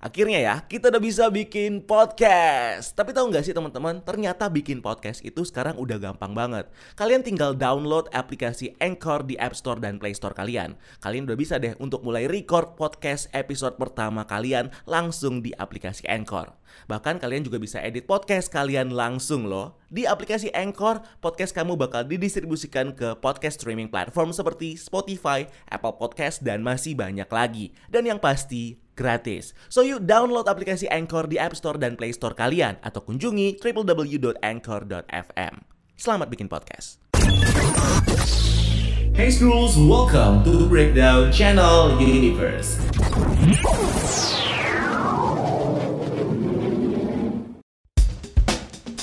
Akhirnya ya, kita udah bisa bikin podcast. Tapi tahu nggak sih teman-teman, ternyata bikin podcast itu sekarang udah gampang banget. Kalian tinggal download aplikasi Anchor di App Store dan Play Store kalian. Kalian udah bisa deh untuk mulai record podcast episode pertama kalian langsung di aplikasi Anchor. Bahkan kalian juga bisa edit podcast kalian langsung loh. Di aplikasi Anchor, podcast kamu bakal didistribusikan ke podcast streaming platform seperti Spotify, Apple Podcast, dan masih banyak lagi. Dan yang pasti, gratis. So you download aplikasi Anchor di App Store dan Play Store kalian atau kunjungi www.anchor.fm. Selamat bikin podcast. Hey Scrolls, welcome to Breakdown Channel Universe.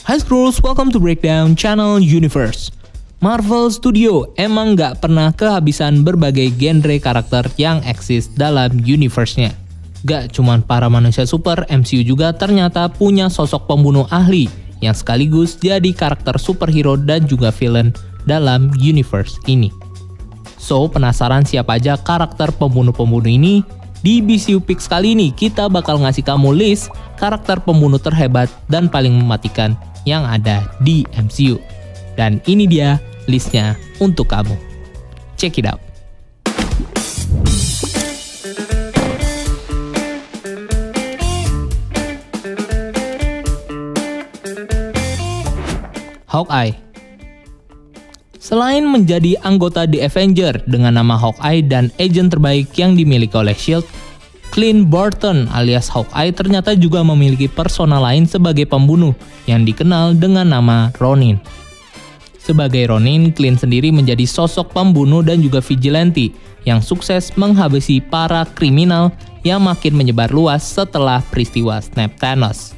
Hi Scrolls, welcome to Breakdown Channel Universe. Marvel Studio emang nggak pernah kehabisan berbagai genre karakter yang eksis dalam universe-nya. Gak cuman para manusia super, MCU juga ternyata punya sosok pembunuh ahli yang sekaligus jadi karakter superhero dan juga villain dalam universe ini. So, penasaran siapa aja karakter pembunuh-pembunuh ini? Di BCU Pix kali ini kita bakal ngasih kamu list karakter pembunuh terhebat dan paling mematikan yang ada di MCU. Dan ini dia listnya untuk kamu. Check it out. Hawkeye Selain menjadi anggota The Avenger dengan nama Hawkeye dan agent terbaik yang dimiliki oleh S.H.I.E.L.D., Clint Barton alias Hawkeye ternyata juga memiliki persona lain sebagai pembunuh yang dikenal dengan nama Ronin. Sebagai Ronin, Clint sendiri menjadi sosok pembunuh dan juga vigilante yang sukses menghabisi para kriminal yang makin menyebar luas setelah peristiwa Snap Thanos.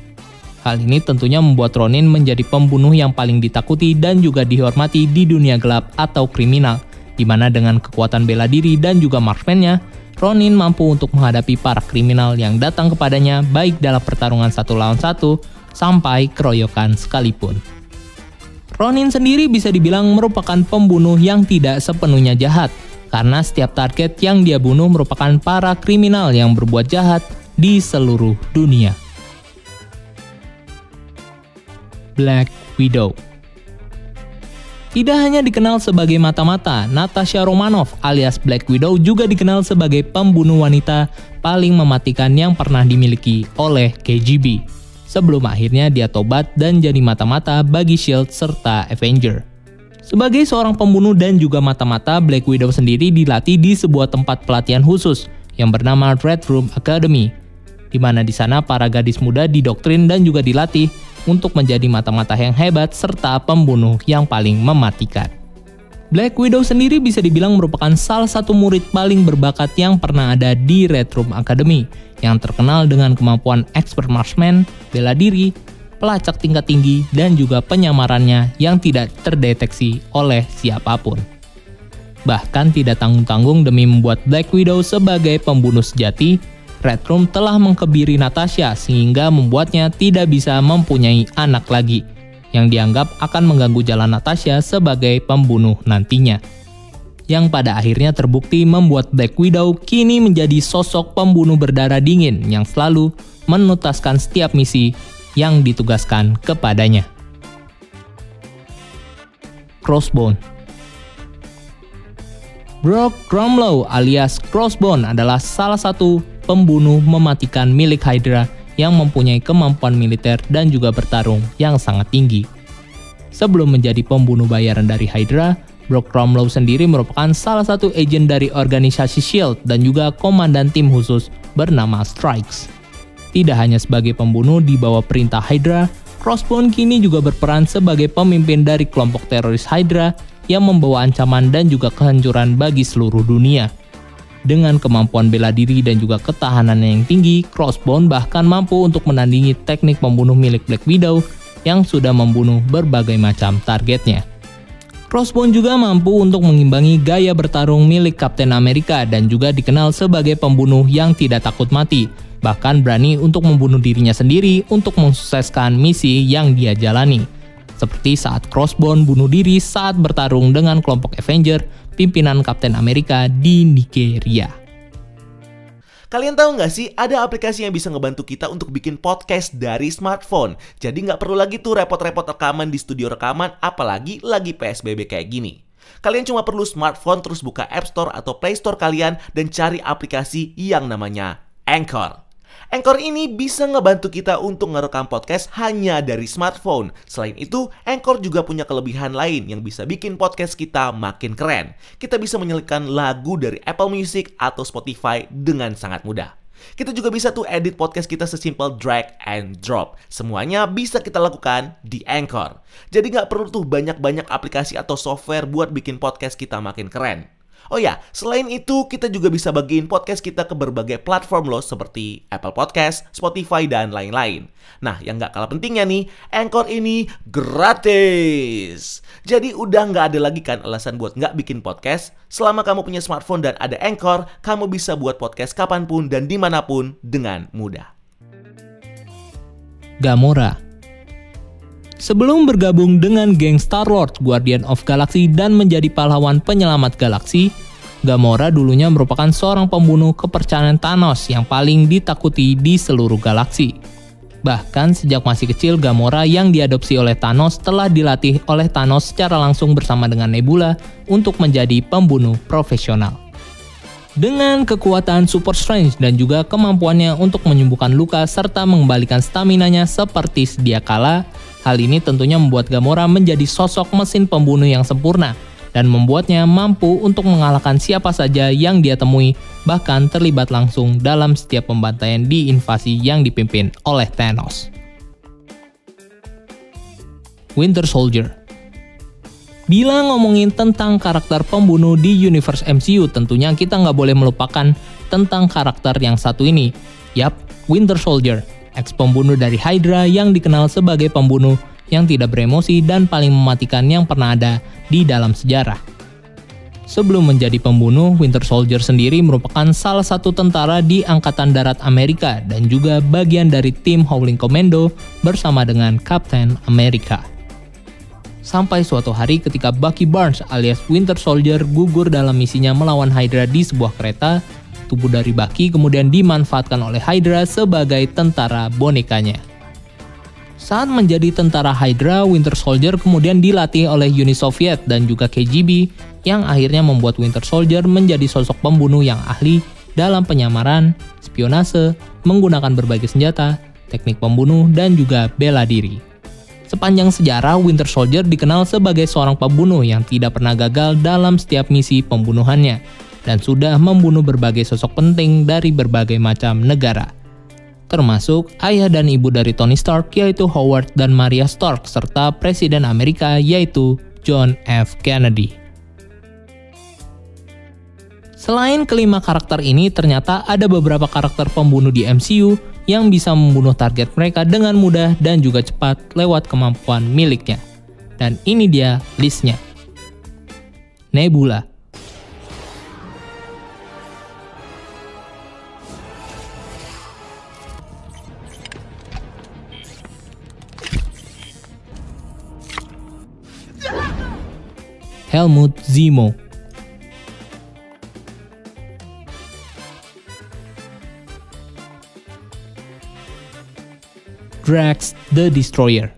Hal ini tentunya membuat Ronin menjadi pembunuh yang paling ditakuti dan juga dihormati di dunia gelap atau kriminal, di mana dengan kekuatan bela diri dan juga marksman-nya, Ronin mampu untuk menghadapi para kriminal yang datang kepadanya baik dalam pertarungan satu lawan satu sampai keroyokan sekalipun. Ronin sendiri bisa dibilang merupakan pembunuh yang tidak sepenuhnya jahat, karena setiap target yang dia bunuh merupakan para kriminal yang berbuat jahat di seluruh dunia. Black Widow. Tidak hanya dikenal sebagai mata-mata, Natasha Romanoff alias Black Widow juga dikenal sebagai pembunuh wanita paling mematikan yang pernah dimiliki oleh KGB. Sebelum akhirnya dia tobat dan jadi mata-mata bagi SHIELD serta Avenger. Sebagai seorang pembunuh dan juga mata-mata, Black Widow sendiri dilatih di sebuah tempat pelatihan khusus yang bernama Red Room Academy, di mana di sana para gadis muda didoktrin dan juga dilatih untuk menjadi mata-mata yang hebat serta pembunuh yang paling mematikan. Black Widow sendiri bisa dibilang merupakan salah satu murid paling berbakat yang pernah ada di Red Room Academy, yang terkenal dengan kemampuan expert marksman, bela diri, pelacak tingkat tinggi, dan juga penyamarannya yang tidak terdeteksi oleh siapa pun. Bahkan tidak tanggung-tanggung demi membuat Black Widow sebagai pembunuh sejati, Red Room telah mengkebiri Natasha sehingga membuatnya tidak bisa mempunyai anak lagi, yang dianggap akan mengganggu jalan Natasha sebagai pembunuh nantinya. Yang pada akhirnya terbukti membuat Black Widow kini menjadi sosok pembunuh berdarah dingin yang selalu menuntaskan setiap misi yang ditugaskan kepadanya. Crossbone Brock Gromlow alias Crossbone adalah salah satu pembunuh mematikan milik Hydra yang mempunyai kemampuan militer dan juga bertarung yang sangat tinggi. Sebelum menjadi pembunuh bayaran dari Hydra, Brock Cromwell sendiri merupakan salah satu agen dari organisasi SHIELD dan juga komandan tim khusus bernama Strikes. Tidak hanya sebagai pembunuh di bawah perintah Hydra, Crossbone kini juga berperan sebagai pemimpin dari kelompok teroris Hydra yang membawa ancaman dan juga kehancuran bagi seluruh dunia. Dengan kemampuan bela diri dan juga ketahanan yang tinggi, Crossbone bahkan mampu untuk menandingi teknik pembunuh milik Black Widow yang sudah membunuh berbagai macam targetnya. Crossbone juga mampu untuk mengimbangi gaya bertarung milik Kapten Amerika dan juga dikenal sebagai pembunuh yang tidak takut mati, bahkan berani untuk membunuh dirinya sendiri untuk mensukseskan misi yang dia jalani. Seperti saat Crossbone bunuh diri saat bertarung dengan kelompok Avenger pimpinan Kapten Amerika di Nigeria. Kalian tahu nggak sih, ada aplikasi yang bisa ngebantu kita untuk bikin podcast dari smartphone. Jadi nggak perlu lagi tuh repot-repot rekaman di studio rekaman, apalagi lagi PSBB kayak gini. Kalian cuma perlu smartphone terus buka App Store atau Play Store kalian dan cari aplikasi yang namanya Anchor. Anchor ini bisa ngebantu kita untuk ngerekam podcast hanya dari smartphone. Selain itu, Anchor juga punya kelebihan lain yang bisa bikin podcast kita makin keren. Kita bisa menyelipkan lagu dari Apple Music atau Spotify dengan sangat mudah. Kita juga bisa tuh edit podcast kita sesimpel drag and drop. Semuanya bisa kita lakukan di Anchor. Jadi nggak perlu tuh banyak-banyak aplikasi atau software buat bikin podcast kita makin keren. Oh ya, selain itu kita juga bisa bagiin podcast kita ke berbagai platform loh seperti Apple Podcast, Spotify, dan lain-lain. Nah, yang nggak kalah pentingnya nih, Anchor ini gratis. Jadi udah nggak ada lagi kan alasan buat nggak bikin podcast. Selama kamu punya smartphone dan ada Anchor, kamu bisa buat podcast kapan pun dan di mana pun dengan mudah. Gamora Sebelum bergabung dengan geng Star-Lord Guardian of Galaxy dan menjadi pahlawan penyelamat galaksi, Gamora dulunya merupakan seorang pembunuh kepercayaan Thanos yang paling ditakuti di seluruh galaksi. Bahkan sejak masih kecil, Gamora yang diadopsi oleh Thanos telah dilatih oleh Thanos secara langsung bersama dengan Nebula untuk menjadi pembunuh profesional. Dengan kekuatan Super Strange dan juga kemampuannya untuk menyembuhkan luka serta mengembalikan stamina-nya seperti sedia kala, Hal ini tentunya membuat Gamora menjadi sosok mesin pembunuh yang sempurna dan membuatnya mampu untuk mengalahkan siapa saja yang dia temui, bahkan terlibat langsung dalam setiap pembantaian di invasi yang dipimpin oleh Thanos. Winter Soldier Bila ngomongin tentang karakter pembunuh di universe MCU, tentunya kita nggak boleh melupakan tentang karakter yang satu ini. Yap, Winter Soldier ex pembunuh dari Hydra yang dikenal sebagai pembunuh yang tidak beremosi dan paling mematikan yang pernah ada di dalam sejarah. Sebelum menjadi pembunuh, Winter Soldier sendiri merupakan salah satu tentara di Angkatan Darat Amerika dan juga bagian dari tim Howling Commando bersama dengan Captain America. Sampai suatu hari ketika Bucky Barnes alias Winter Soldier gugur dalam misinya melawan Hydra di sebuah kereta, tubuh dari Bucky kemudian dimanfaatkan oleh Hydra sebagai tentara bonekanya. Saat menjadi tentara Hydra, Winter Soldier kemudian dilatih oleh Uni Soviet dan juga KGB yang akhirnya membuat Winter Soldier menjadi sosok pembunuh yang ahli dalam penyamaran, spionase, menggunakan berbagai senjata, teknik pembunuh, dan juga bela diri. Sepanjang sejarah, Winter Soldier dikenal sebagai seorang pembunuh yang tidak pernah gagal dalam setiap misi pembunuhannya, dan sudah membunuh berbagai sosok penting dari berbagai macam negara. Termasuk ayah dan ibu dari Tony Stark yaitu Howard dan Maria Stark serta Presiden Amerika yaitu John F. Kennedy. Selain kelima karakter ini, ternyata ada beberapa karakter pembunuh di MCU yang bisa membunuh target mereka dengan mudah dan juga cepat lewat kemampuan miliknya. Dan ini dia listnya. Nebula Helmut Zemo. Drax the Destroyer.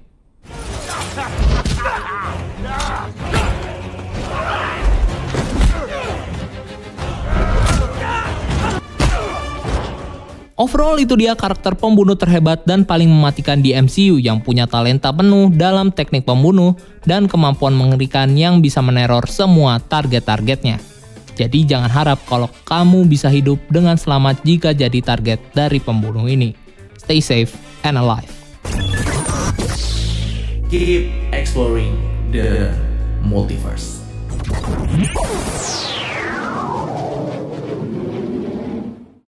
Overall itu dia karakter pembunuh terhebat dan paling mematikan di MCU yang punya talenta penuh dalam teknik pembunuh dan kemampuan mengerikan yang bisa meneror semua target-targetnya. Jadi jangan harap kalau kamu bisa hidup dengan selamat jika jadi target dari pembunuh ini. Stay safe and alive. Keep exploring the multiverse.